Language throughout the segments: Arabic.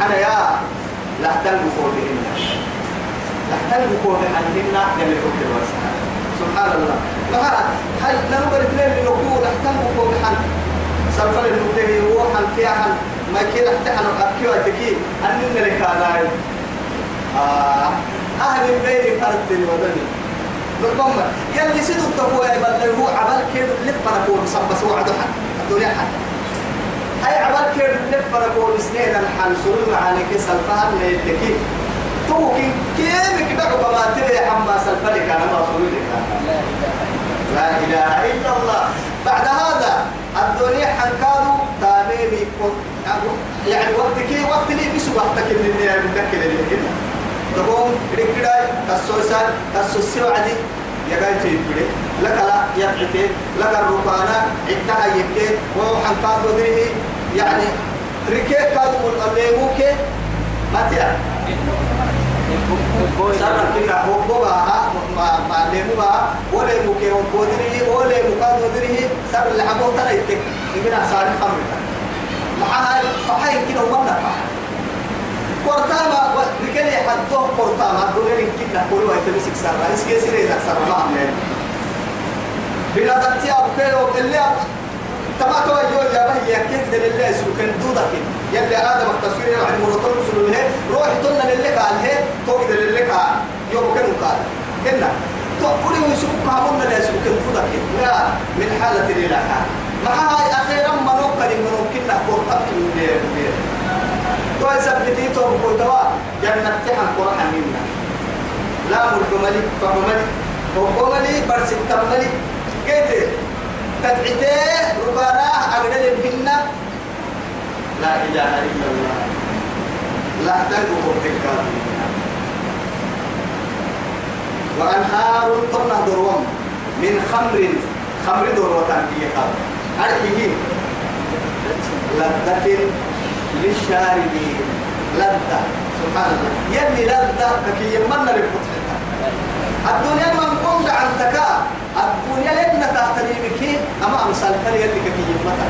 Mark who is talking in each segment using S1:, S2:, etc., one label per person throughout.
S1: حنا يا لا تلقوا بهن. لا تلقوا بهن يلي فكر وسهل سبحان الله. ما هل نمبر اثنين اللي نقول لا تلقوا بهن سلفل المبتدئ وحن فيها. ما كده تحن أكيد أتكي أننا لك على آه أهل البيت فرد الودني بالضمة يلي سيدو التقوى يبلغ هو عمل كيف؟ لفنا كون صبس وعدو حد الدنيا حد هاي عمل كيف لفنا كون سنين الحال سرور معاني كسل فهم ليتكي توكي كيف كده ما تبي حما سلفلك أنا ما صوري لا إله إلا الله. بعد هذا الدنيا حنكادو تاميمي يعني وقت كي وقت لي بس وقتك اللي يعني بتذكر اللي هنا تقوم ركدا كسوسان كسوسي وعدي يقاي تيبري لك لا يقعتي لك الركانا عدها يكي. وحنكادو دريه يعني ركي كادو الليموكي ما تعرف سارة كنا هو ما ما لمو با ولا مكي وبودري ولا مكان ودري سار اللي حبوا ترى يتك. يبنا سار خمر معها فحي كده وما نفع قرطاما رجالي حدوه قرطاما دولين كنا كل واحد تمسك سار رئيس كيسير إذا سار ما عمله بلا دتي أبو كيلو اللي تما تو يو يا به يكيد دل الله سكن دودك يلي آدم التصوير يعني مرتب سلوه روح تنا للك قال هي تو دل للك يوم كان قال. كنا. تقولي ويسوق كامون لا يسوق دودك لا من حالة إلى حال مع هاي أخيرا ما نقدر ممكن نقول أكل من دير تو سبتي تو بقول جنة تحن قرحة منا لا ملك ملك فملك وقوملي برس التملك كيف تدعيته ربنا أقدر بهن لا إله إلا الله. لا تنقوا بالكافرين وأنهار طنة دروم من خمر خمر دروة هي قال أرحيه لذة للشاربين. لذة. سبحان الله. يلي لذة كي يمنى للفتحة الدنيا من قمت عن تكا. الدنيا لن تهتدي بك أما أمثال فريق اللي كي يمتى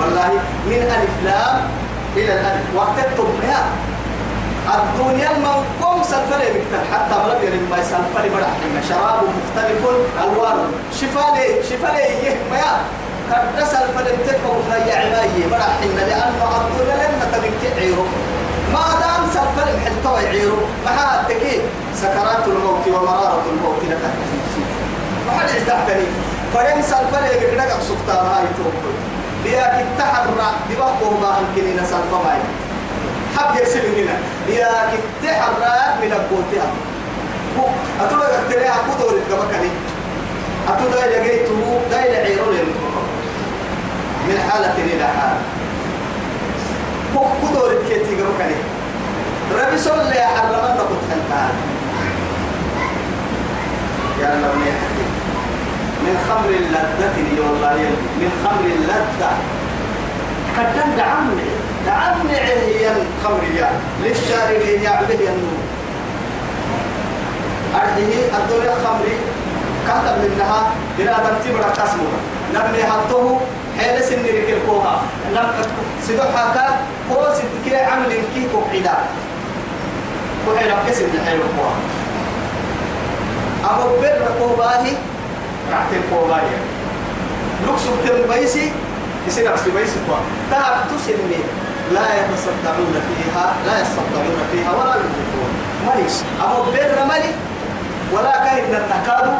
S1: والله من ألف لام إلى الألف. وقت التبنيا الدنيا من قم سلفلي بكتر. حتى بلد يعني ما يسلفلي برح شراب مختلف ألوان. شفالي شفالي يهميا قد سلفلي بتكبر يا عماية برح لأنه الدنيا لن تبكي عيرو ما دام سفر الحلطة ويعيرو ما سكرات الموت ومرارة الموت لك ما حد يستحتني سلفر يقول لك سكتان هاي توقف لياك التحرى دبقه ما أمكن سلفر ماي حب يسيب هنا. لياك التحرى من القوتها أتولا قلتلي أكو دوري كبكني أتولا لقيته دايل عيرو من حالة إلى حالة. كو دور كيتي قبل كني. ربي صلى عليه وسلم نقول خلتان يا الله من خمر اللذة لي والله من خمر اللذة كتن دعمني. دعمني هي الخمر يا. للشاربين يعبد النور. أرده الدنيا خمري. كاتب منها أن تبرع كسمها نبني حطه حيل سن ركل كوها لم سدوحا كا هو سدك عمل كي كوحي لم كسر حيل كوها أبو بر كوباهي رحت كوباهي لوكسو تم بيسي يصير أحسن بيسي كوها تعب تسني لا يتصدعون فيها لا يستطيعون فيها ولا ينفقون. ماليش أبو بر مالي ولا كاين النكاد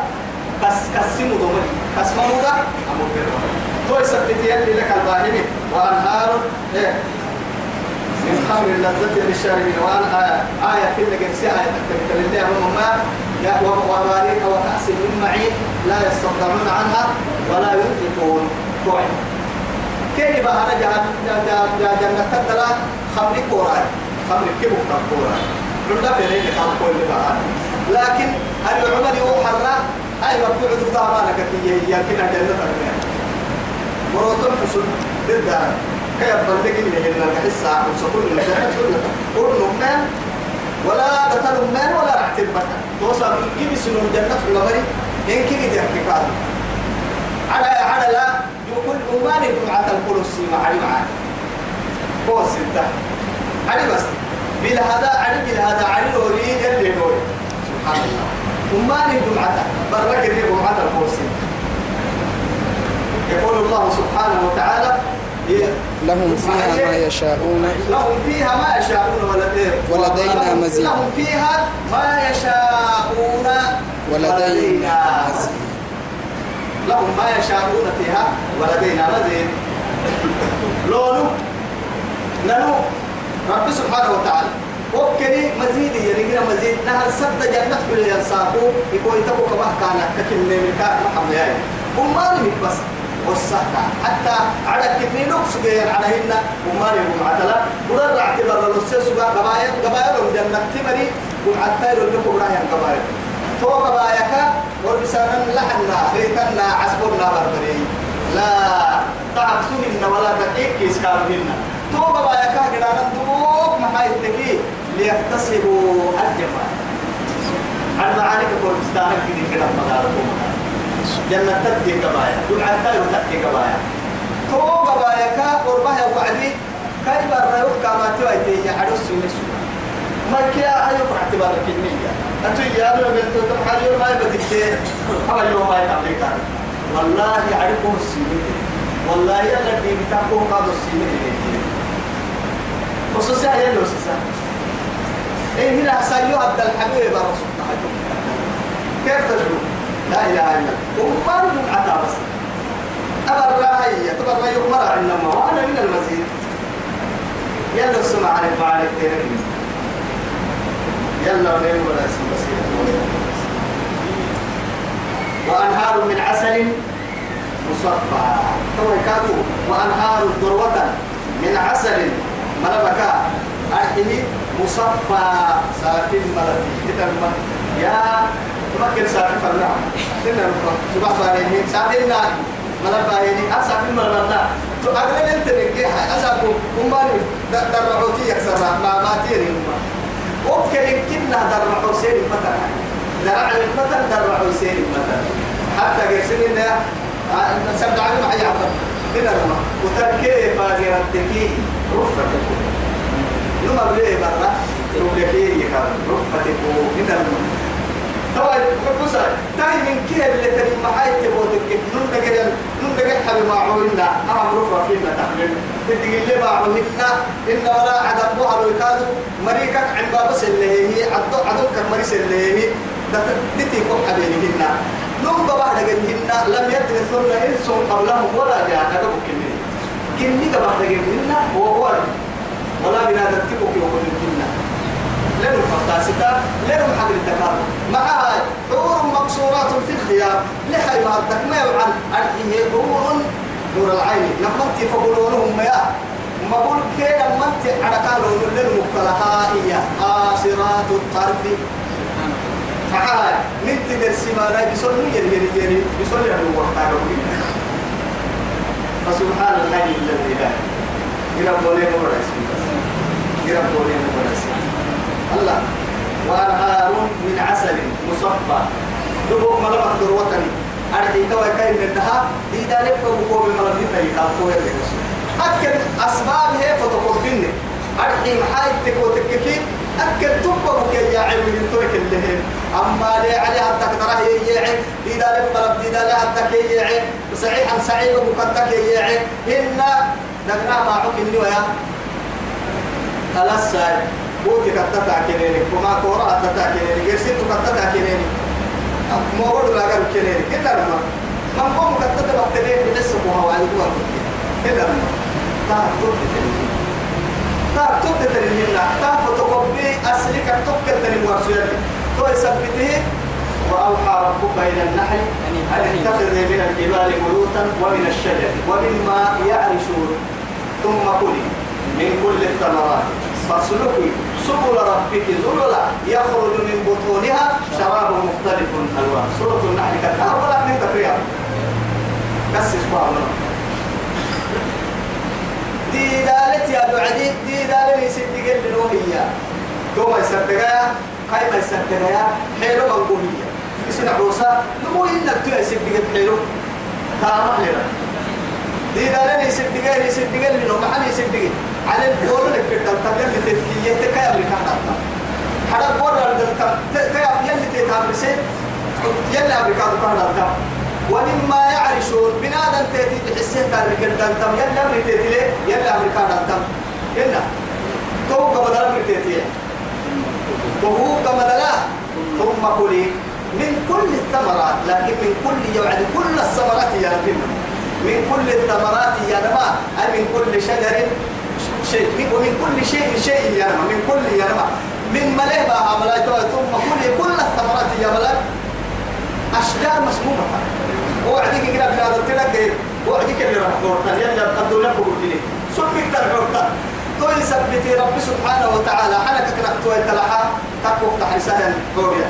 S1: بس كسمو دومي كسمو دا أبو بر مالي تو يثبت يلي لك الظاهرين وأنهار إيه؟ من خمر اللذة للشاربين. وأن آية كل جنسية آية تكتب لله وما وبارك وكأس من معين لا يستطيعون عنها ولا ينفقون. توعي كيف أنا جهنم جنة تدلا خمر كوراي خمر كيف كوراي عمدا في ليلة كان كل بقى. لكن العمل يوحنا أي مرتوع ضد أمانك هي كنا جنة تدلا مروتون حسن ضد كيف بلدك اللي هنا الحسة وسكون الجنة كلها قرن من ولا دتل من ولا رحت البتة توصل كيف سنون جنة في الغري إن كي يدي حكيكات على على لا يقول أمان دمعة القرص مع معاه هو ستة علي بس. بالهذا علي بالهذا علي وريد اللي نوري. سبحان الله. وما نهدم عتا برك الريب عتا الكرسي يقول الله سبحانه وتعالى
S2: لهم فيها ما يشاءون.
S1: لهم فيها ما يشاءون ولدينا
S2: مزيد.
S1: لهم فيها ما يشاءون
S2: ولدينا مزيد.
S1: لهم ما يشاءون فيها ولدينا مزيد. لولو نلو رب سبحانه وتعالى. وكني مزيد يعني كنا مزيد. نهر سد جنة كل ينساقو يقول يتبو كما كان ككل من كان محمد يعني. وما بس. والسهرة حتى على كمين نقص غير على هنا وما معتلا ورد اعتبر الرسول سبا قبائل قبائل جنة تمري يقول لكم رايا قبائل تو قبائلك ورسانا لحنا ريتنا عسبنا بربري لا تعبتهن ولا تقيك إسكارهن تو قبائلك قد نمتوك محايا التكي ليكتسبوا الجمال المعارك كل مستعمل كده كده مداركم. جنة تدي قبايا دون عتا تدي قبايا تو قبايا كا قربها وعدي كاي برا يوكا ما توي تي عدو سيني سو ما كيا ايو اعتبار كنية انتو يا ابن بنت يوم ما يبدك هذا يوم ما يتعلق والله عدكم السيني والله يلا دي بتاعكم قادوا السيني خصوصا هي الوسوسه إيه هنا سيو عبد الحبيب الرسول كيف تجرو لا إله إلا نجم عتا بس. أبر هي تبر يغمر عندما وأنا من المزيد يلا السمع عن المعاني التيرين يلا ونين ولا اسم وأنهار من عسل مصفى. تو كاتو وأنهار ذروة من عسل ملبكا أرحمي مصفى. الملك كتاب يا تمكن سافي فرنا لنا سبحان الله سافي النار. ملك باهيني أسافي الملك تو أغلى أنت نجي أسافو أماني درعوتي يكسر ما ما تيري أمة وكل كنا درعو مثلا. درع المثل درعو سير مثلا. حتى قيسين إنه سبع علم حي عفر لنا لما وتركيه فاقرتكي رفة نما بليه برا رفلكي يكار رفة كو من الم طبعا بقصة تاي من كيه اللي تري محاي تبوتك نون دقل نون دقل حبي معولنا أهم رفة فينا تحمل تدقل اللي معولنا إن ولا عدد بوها لو يكادو مريكك عن بابس اللي هي عدو عدوك مريس اللي هي دتي كو حبيبهن. نوم بابا دقلهن لم يدرسن إنس قبلهم ولا جاء نقبل كنين كني قبل دقلهن وهو ولا بنادم تبوك يقول الجنة لنو فقاستا لنو حق التكامل معها حور مقصورات في الخيام. لحي ما ما عن أرحيه حور نور العين. لما انت فقولونهم يا. ما بقول كده لما انت على قالوا لنو مقلها هي قاصرات الطرف. تعال من تدرسي ما لا بيصلوا يري يري يري بيصلوا يري وقتها فسبحان الله الذي لا إلى بولين ورسمي جرب دولين ونسي الله. وأنهار من عسل مصفى. دبوك ملمة دروتني أرحي كوي كاين منها دي دالك بقوة بملمة يتعطوا يلي أكل أسباب هي فتقبلني أرحي محايد تكو تككي أكل تبقى بكي يا عيب من ترك اللهن أما لي علي حتى كتره يجيعي دي دالك بلد دي دالك حتى يجيعي صحيحا سعيد بكتك يجيعي إن دقنا ما عقل ويا ساي بوتي كتتا كنيني وما كورا كتتا كنيني جرسيت كتتا كنيني مورد لا قال كنيني كده لما من قوم كتتا بكتنين بحس بوها وعلى دوا كده لما تار توت تنين تار توت تنين تار فتقبي أصلك توك تنين ورسولك تو يثبته وأوحى ربك إلى النحل أن اتخذ من الجبال بيوتا ومن الشجر ومما يعرشون ثم كلي من كل الثمرات فاسلكي سبل ربك ذللا يخرج من بطونها شراب مختلف ألوان. سورة النحل كتاب ولا من تقريبا. بس اسمع دي دالت يا بعدي دي دالت يصدق النوهية دوما يصدقها كاي ما يصدقها حلو منقولية اسم عروسة نمو إنك تو يصدق حلو تامه لنا دي دالت يصدقها يصدق لنا محل يصدق على الدول اللي كنت تقدر تتكية تكاية أمريكا تقرر ومما يعرشون بنادم تأتي بحسيه تارك الدم يلا أمريكا تأتي ليه؟ يلا أمريكا الدم يلا. تو قبل أمريكا تأتي وهو قبل لا ثم كلي من كل الثمرات لكن من كل يعني كل الثمرات يا رب من كل الثمرات يا نما. أي من كل شجر شيء. ومن كل شيء شيء يا نما. من كل يا نما. من ملئ عملاء ثم كل كل الثمرات يا ملك أشجار مسمومة. وعديك كده في هذا التلقى وعديك اللي راح نورتان يلا قدوا لك بقولي سبك تنورتان توي سبتي رب سبحانه وتعالى. حنك كنا توي تلحا تكوك تحرسان قوريا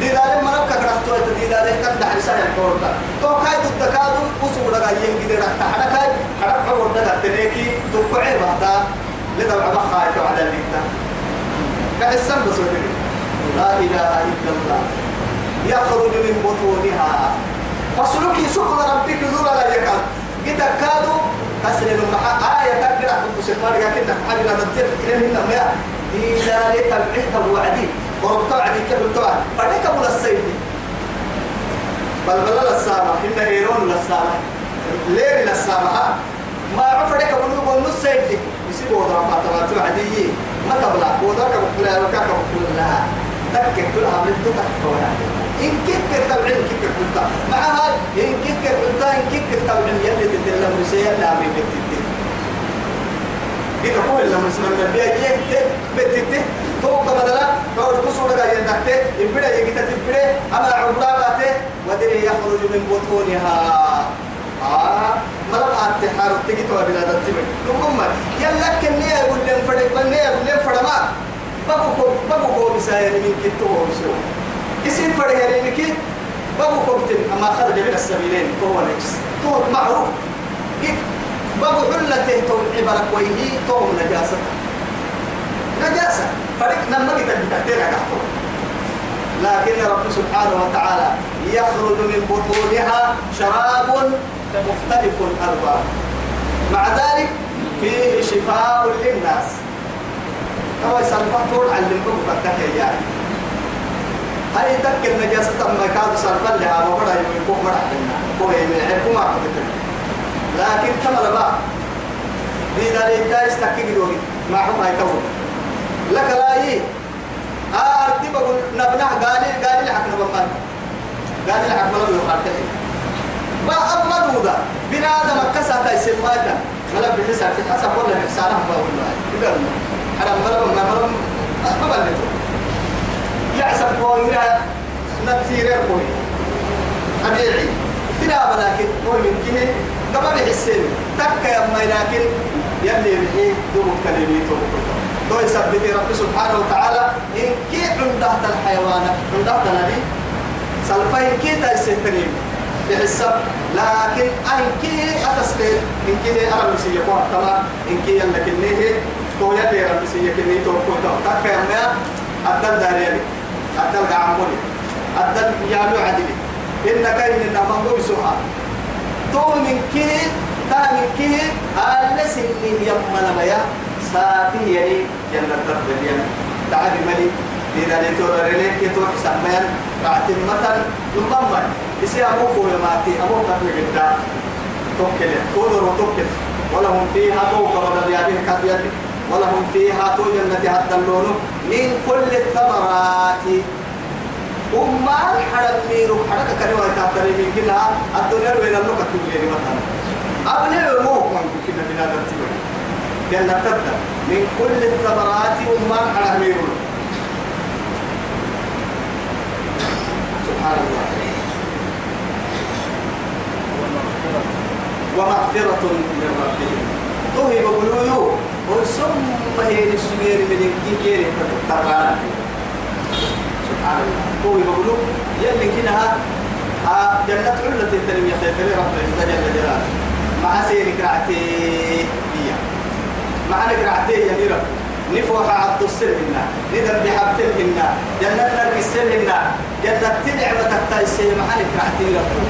S1: دي دار كنا توي دي دار تحرسان قورتا تو كاي تدكادو وسوق لغا ينجي رح تحرك هاي حرك عمر دغا تنيكي. تقعي بهتا لدوع ما خايتو على الليتا كحسن بس لا إله إلا الله. يخرج من بطونها. فسلوكي سكر ربك زور لا يكاد. جيتا كادو كسر المحا آية تقرأ بسمار كنا حاجة نتفق هنا ما إلى العهد وعدي وربطوا عدي كيف بتوع فديك أبو السيد بل بل للسامة. إن هيرون للسامة. لير للسامة. ما عرف ديك أبو نقول نص سيد يسيبوا ضربات تبعتوا عدي ما تبلع وذاك بقول وكاك بقول لها؟ تكك كلها من تكك إن كيك تبعين كيك كنت معها إن كيك كنت إن كيك تبعين يلي تدل مرسيا لا من بتدل إذا كل لما اسمه النبي يجي بتدل توقع بدلا بعد كسر لك يندكت يبدا يجي تبدا أما عبرابته ودري يخرج من بطونها. آه. مرة التحار تيجي توا بلا تتبع نقوم يلا كنيا يقول لهم فرق. بنيا يقول لهم فرق. ما. بابو بابو كو بساير. من كتو بسو اسم مكي بابو كو بتن أما خرج من السبيلين فهو نجس. تو معروف. كيف بابو حلته تو عبرك ويهي تو نجاسة. نجاسة. فرق لما جيت بتحتير لكن رب سبحانه وتعالى يخرج من بطونها شراب مختلف الألوان. مع ذلك فيه شفاء للناس. كما يسلفه طول علم بك يعني. هاي تك النجاسة ما كاد سلفا لها وبدا يكون مرح لنا هو يمنعكم ما لكن كما لبا. دي ذلك دايس تكيد دوغي ما حكم هاي كون لك لا يي. آه أردي بقول نبناه قالي قالي لحق نبمان قالي لحق نبمان يقارتين ما أما دودا. بنا آدم كسا تايسم ماتا ملا بحسا حسب ولا حسانه بقول له يقول حرام مرم ما مرم ما بلته يعسب بويرا نتير بوي أبيعي. ولكن هو من كه قبل حسين. تك يا ما لكن يلي بحي دوم كلميته. تو يثبت رب سبحانه وتعالى إن كي عندها الحيوان عندها النبي سلفين كي تايسنتنين بحسب. لكن أن كي أتسكي إن كي أرى مسيح قوة إن كي يلك النيه تو يدي رب مسيح كنيه تو كنت تك يا ما أدل داريني. أدل قعموني أدل يامو عدلي إنك إن نمو بسوها تو من كي تا من كي ألس من يمنا ميا سافي يعني جنة تبدل تعالي ملي إذا لتور رليك يتوح سمان رعتم مثلا نمم يسي أبوك ويماتي أبوك قبل جدا توكل تودر وتوكل ولهم فيها فوق رضا بيابيه كابيات ولهم فيها تو جنة حتى اللون من كل الثمرات. وما الحرم ميرو حركة كريوة تحتري من كلها الدنيا وين اللوكة تقولي مثلا. أبني عموك من كنا بنا نرتبه جنة تبدأ من كل الثمرات وما الحرم ميرو. سبحان الله. ومغفرة. من ربهم. توهي بقولوا وثم هي السجير من الكيكير تتطرعنا سبحان الله. توهي بقولوا يلي كنها جنة علة التنمية خير رب العزة جل مع سيرك رعتي هي. مع نقرعتي يا ميرا نفوح عبد السرهن ندم بحبتهن جنة نرك السرهن جنة تنعمة تايسي محلك رعتي ربو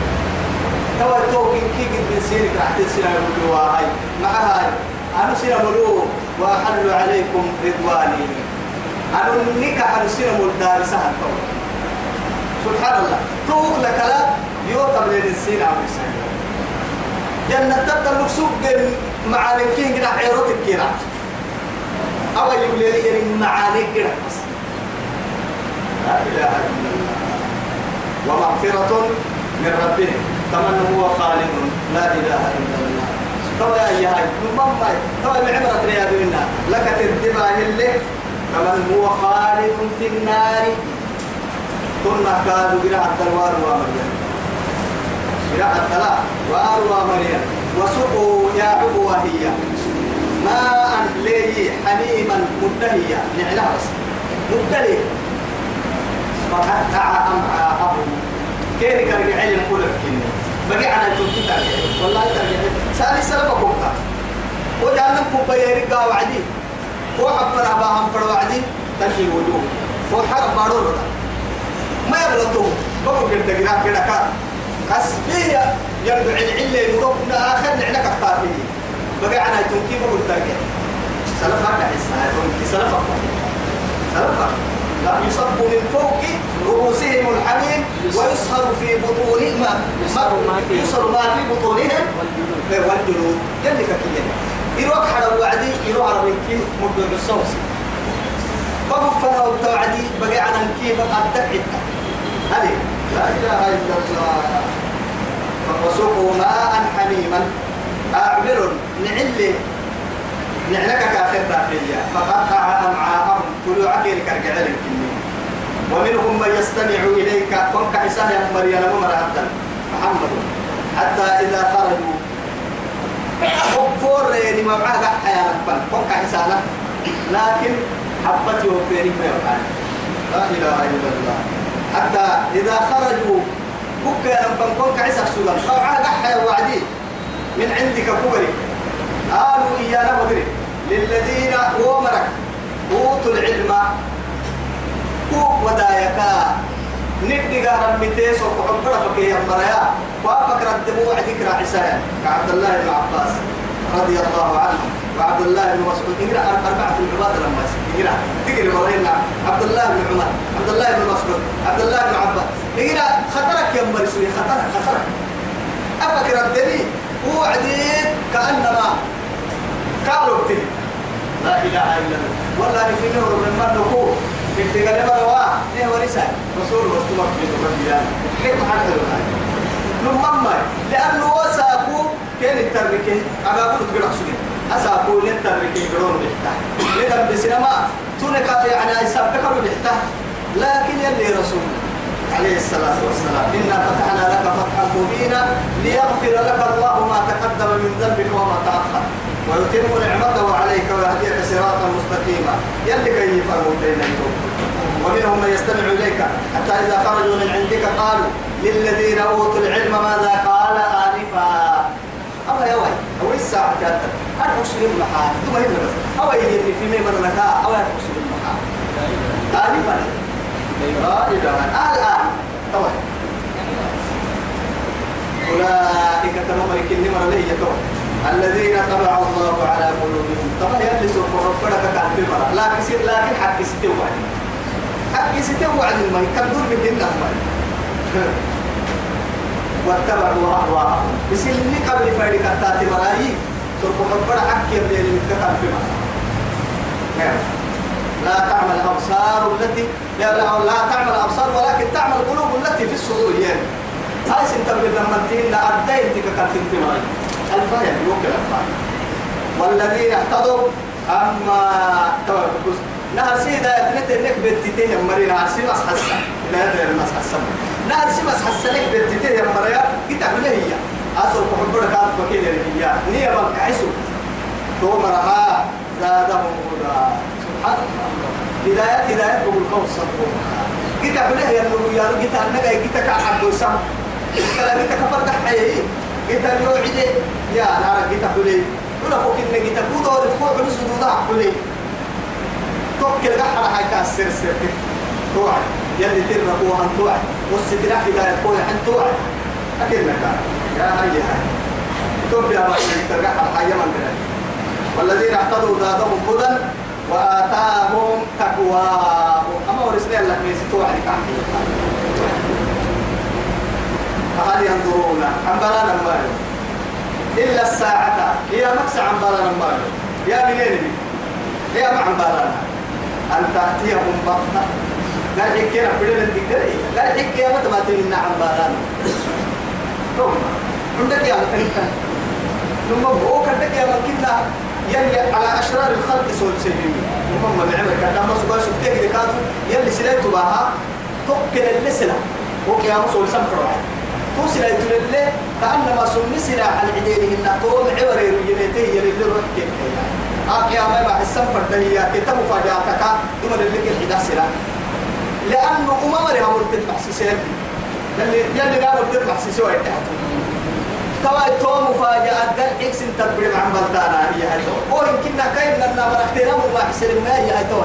S1: توا توكين كي قد من سيرك رعتي سنة يقولوا هاي مع هاي أنا سنة ملو وأحل عليكم رضواني. أنا سنة ملدار سهل سبحان الله. توك لك لا لين السين عم يسأل جنة تبدأ مكسوب معاني كين كده عيروتك كده أو يقول لي معاني كده بس لا إله إلا الله. ومغفرة من ربهم. كمن هو خالد لا إله إلا الله. طبعا يا أيها ماما طبعا العبرة يا بنا لك تدبع اللي كمن هو خالد في النار. ثم كانوا قراءة الدوار ومريم قراءة الدلاء وار ومريم وسقوا يا عبو وهي ماء لي حميما مدهيا نعلها بس. مدهي فقطع أمعاءهم كيف كان يعلم كل بقي على الجنة ترجع والله ترجع سالي سلفة كوكا وجعلنا كوبا يرقى وعدي. فوق فرع باهم فرع وعدي. تشي وجوه. فوق حرب بارور ده ما يبلطوه بقول كده كده كده كان. كسبية يرجع العلة يروح آخر نعنك أختافي بقي على تنكي بقول ترجع سلفة تنكي سلفة سلفة يصب من فوق رؤوسهم الحميم ويصهر في بطونهم. ما يصهر ما في بطونهم. والجلود يلي ككيه يروح على وعدي يروح على بنكي مدة بالصوص بقف فنا وتوعدي بقي على نكي بقى الدعية هذه. لا إله إلا الله. فوسقوا ماء حميما. أعمل نعلي نعنك كافر داخلية. فقطع أمعاءهم. كل عقيل كرجع لك ومنهم من يستمع إليك. كن كحسان يا مريم؟ ومرأة محمد. حتى إذا خرجوا. فور يعني ما معاه حياة فن كن كحسانة لكن حبتي وفيني ما لا إله إلا الله. حتى إذا خرجوا. بك يا فن كن كحسان سوغان فمعاه حياة وعدي. من عندك كبري قالوا إيانا مدري. للذين ومرك أوتوا العلم. كوك ودايكا ندي قارن بتيس وقبرة فكي يمبريا وافكر الدموع ذكرى عسايا كعبد الله بن عباس رضي الله عنه وعبد الله بن مسعود اقرا أربعة العباد لما اقرا تقرا مرينا عبد الله بن عمر عبد الله بن مسعود عبد الله بن عباس اقرا خطرك يا مرسوي خطرك خطرك أفكر الدليل وعدين كأنما قالوا لا إله إلا الله والله في نور من من كيف يعني لكن رسول عليه الصلاة والسلام إنا فتحنا لك فتحا مبينا ليغفر لك الله ما تقدم من ذنبك وما تأخر. ويتم نعمته عليك ويهديك صراطا مستقيما. يلي كي يفرموا من يستمع إليك حتى إذا خرجوا من عندك قالوا للذين أوتوا العلم ماذا قال آنفا؟ أو يا وي أو الساعة كانت أنا أسلم محا ثم هنا بس أو يجري في ميمن لك أو أنا أسلم محا آنفا. لا الآن طبعا أولئك تمام كني مرة لي الذين طبع الله على قلوبهم. طبعا يلي سوف ربنا كان في مرة لكن حق ستة حق ستة وعد ما يكبر من دين واتبعوا أهواءهم. بس اللي قبل فايدة كتات مرايي سوف ربنا حق يبدأ كان في مرة لا تعمل الأبصار التي لا, تعمل الأبصار ولكن تعمل القلوب التي في الصدور. يعني. هاي سنتبه لما تين أدين تلك كانت الفهم يوكل الفهم والذين اهتدوا أما توقف نهر سيدا يتنت انك بتتيه مرينا عرسي مس حسن لا يدري مس حسن نهر سي مس حسن لك بتتيه مريا كتاب له هي أصل كحبنا كان فكير هي نية من كعسو تومرها زادهم هدى سبحان الله هدايات هدايات بقول قوس صدقوا كتاب له يا نور يا نور كتاب نجا كتاب كعبد وسام كتاب كتاب كفر دحيه كتاب يوعد يا نار كتاب له ولا فوق إن كتاب ودور فوق نص دودا حولي قحر هاي كاسر سر توعد يلي ترى هو أن توعد والسدرا هداية هو أن توعد أكيد يا هاي هاي. توبي أبا ترجع هاي من والذين اعتدوا زادهم هدى وآتاهم تقواهم أما ورسنا لك من ستوعد كحكي فهل ينظرون عن بلانا مالو إلا الساعة. هي مكسع عن بلانا مالو يا منين؟ يا مع عن بلانا أن تأتيهم بغتة قال حكينا بدل الدقري قال حكي يا متى ما تمنع عن بلانا عندك يا مكانك ثم هو كذلك يا مكنا يلي على أشرار الخلق سول سيبيني هم من عمرك لما سبا شفتيه كانوا يلي سلايتوا بها تقل اللسلة وكيا مصول سنفر تو سلايتوا لله كأنما سن سلا على عدينه إن طول عبر يجنيته يلي اللي روح آكي أما ما السنفر دهيا كتب مفاجأتك ثم اللي كيف حدا سلا لأنه أمام لها مرتد محسسين يلي يلي قالوا مرتد محسسين ويتحتوا توا تو مفاجأة قال إكس تبرم عن بلدانا هي هاي هو يمكن كاين لنا مرختنا وما حسن ما هي هاي تو.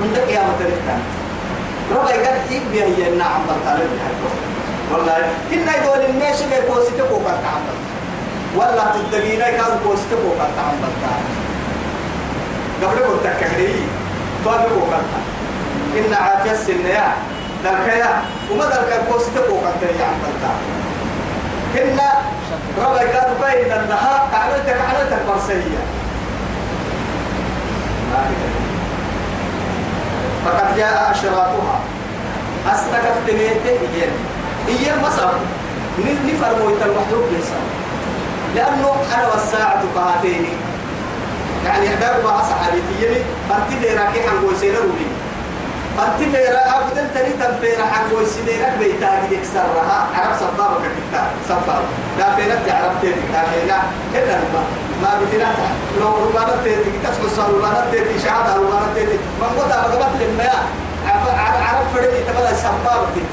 S1: من دك يا متنكتا ربا قال حيك بها هي النا عن بلدانا هي هاي والله كنا يقول الناس ما يكوسيت فوق عن ولا تدقينا كان كوسيت فوق عن بلدانا. قبل قلت كهري تو فوق إن عافية السنيا دلكيا وما دلكيا كوسيت فوق عن بلدانا كنا ربا كانوا بين النهار كعنتك كعنتك مرسية. فقد جاء أشراطها. أسرقت تميته هي هي مصر. نفر مويت المحلوب بيسا لأنه أنا والساعة كهاتيني يعني أدار ما أصحابي تيني فانتي راكي حنقول سينا روبي أنت فيرا أبدل تري تنفيرا حق ويسينك بيتا جدك سرها عرب صبابك كتا صباب. لا فينا تعرف تيتي كافينا كنا ما ما بتنا لو ربنا تيتي تسمع صار ربنا تيتي شهادة ربنا تيتي. ما قد أبغى لما عرب فريد تبغى صباب تيتي.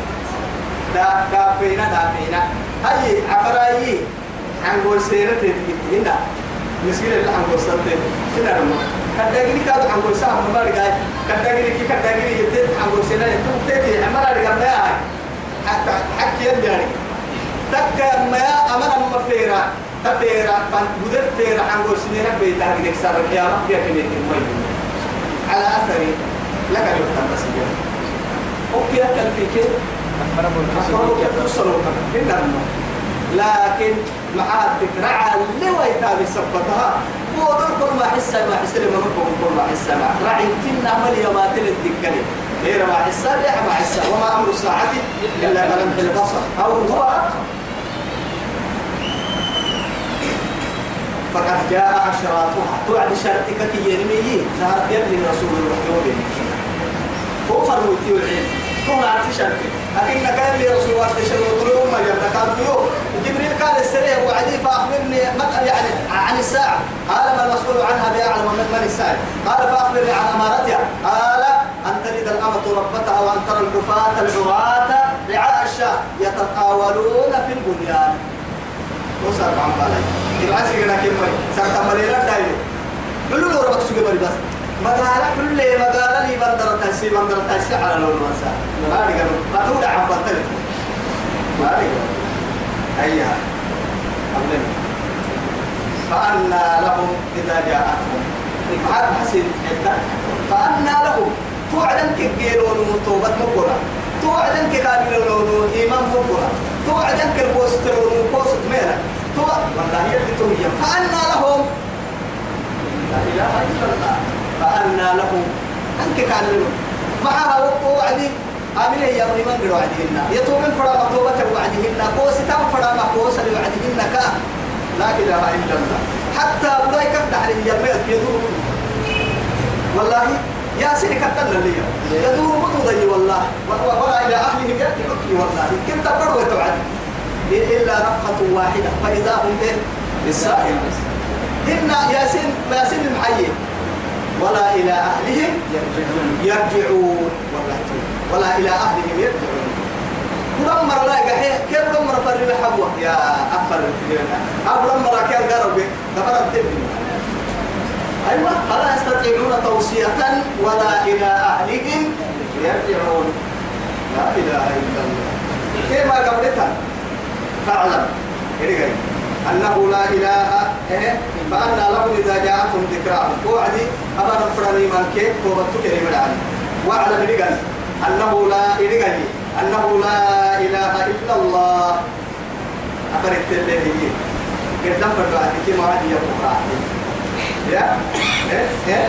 S1: دا دا فينا دا فينا هاي عفراي عن ويسينك تيتي هنا مسكين اللي عن ويسينك هنا كداغني كادو عن قول سام ما رجع كداغني كي كداغني يتت عن قول سنة يتم تيتي. عمل رجع ما هاي حتى حكي يلي يعني تك ما أمر أم فيرا. تفيرا. فان بدر فيرا عن قول سنة بيت هذه كسر القيامة يا كنيت المي على أثري. لك الوقت بس أوكي أكل فيك. أفرموا كيف تصلوا كنا لكن معاتك رعى اللي ويتابي سبتها ودور كل ما حس ما حس لما نقول كل ما حس. ما رعي كنا عمل يوم تل الدكاني غير ما حس لا ما حس. وما أمر الساعة إلا كلام البصر. أو هو فقد جاء أشراطها توعد شرطك كي يرمي. ظهرت يبني رسول الله. هو فرموتي العلم. هو عارف شرطك. لكن كان لي رسول الله تشهد وطلوب ما جبنا كان جبريل قال السريع وعدي فأخبرني يعني عن الساعة. قال ما المسؤول عنها بأعلم من من الساعة. قال فأخبرني عن أمارتها. قال أن تلد الأمة ربتها وأن ترى الكفاة العراة رعاء الشاة. يتطاولون في البنيان. وصار عن بالي كنا كم مري صار تمرينا دايلو كله ربك مري بس. مقالة كل مقالة لي بندر تحسي بندر تحسي على لون مسا ما أدري ما تودع عن بطل ما أدري أيها. أبلن فأنا لهم إذا جاءتهم. عاد حسين فأنا لهم. توعدن كجيلون توبة مقرة توعدن كقابلون إيمان مقرة توعدن كالبوسترون بوست ميرا تو والله يلي توهي فأنا لهم. لا إله إلا الله. فأنا لهم أنك كان معها وعدي. عامل هي من من وعدهن يتوب فرا مطوبة وعدهن قوس تام فرا مقوس لوعدهن كا. لا إله إلا الله. حتى بلاي كفد عليه يميت يدور والله يا سيدي كتلنا لي. يدور مطوضي والله. ولا إلى أهله يأتي والله. كنت بروة توعد إلا نفخة واحدة. فإذا هم به بالسائل إن ياسين ياسين المحيي ولا إلى أهلهم يرجعون. ولا إلى أهلهم يرجعون. ولما لا يقحي. كيف لما فرد حبوة يا أفر أبو لما كان قرب دبر الدب أيوة. فلا يستطيعون توصية ولا إلى أهلهم يرجعون. لا إله إلا الله. كيف قبلتها؟ فاعلم. إيه أنه لا إله إيه؟ فأنا لهم إذا جاءتهم ذكراهم. وعدي أبا نفرني من كيف؟ وبتك كلمة عني وأعلم إلقل أنه لا إلقل أنه لا إله إلا الله. أفرت اللي هي قدام فرد كما عادي يبقى يا إيه؟ إيه؟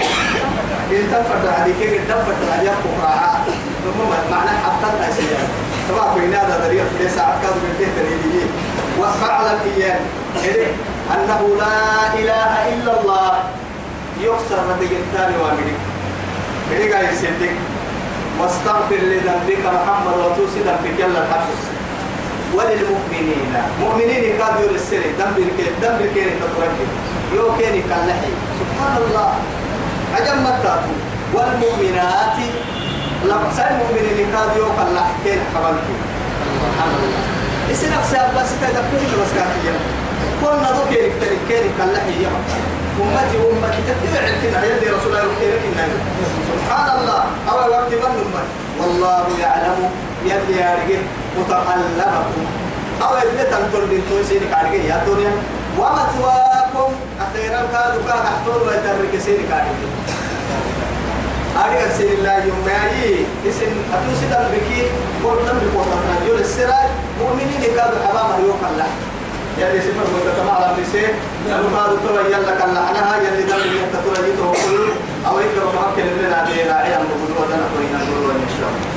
S1: قدام فرد عليك قدام فرد عليك يبقى معنى حتى الأشياء طبعا بين هذا طريق ليس عكاز من بيت الهديين وفعل إياه أنه لا إله إلا الله. يكسر ردق الثاني وامريك مريك قاعد يسدك واستغفر لذنبك محمد وتوسي ذنبك يلا الحبس وللمؤمنين. مؤمنين قد يرسل ذنبك ذنبك تتركي يو كيني كالنحي سبحان الله. عجب متاتو والمؤمنات. سأل المؤمنين قد يو كالنحي كين حبالك سبحان الله. نفسي أبا ستة دفعي بس كاكي كل نضو كيني كتري كيني كالنحي يا. أمتي أمتي تتبع كنا يدي رسول الله كنا سبحان الله. أول وقت من أمتي؟ والله يعلم. يلي يا رجل متقلبكم أو يبني تنطر بنتو سينك عرقي يا الدنيا ومثواكم. أخيرا كانوا كان أحطول ويترك سينك عرقي أريد سير الله يوم معي اسم أتوسي دم بكي قرطم بقوطنا يول السراج. مؤمنين كانوا حماما يوم الله يلي سفر مدة ما على بسيء يلو قال ترى يلا كان لعنها يلي دم يتطرى يتوكل أو يكرم حق لنا دينا عيام بقدوة نقرين نقول إن شاء الله.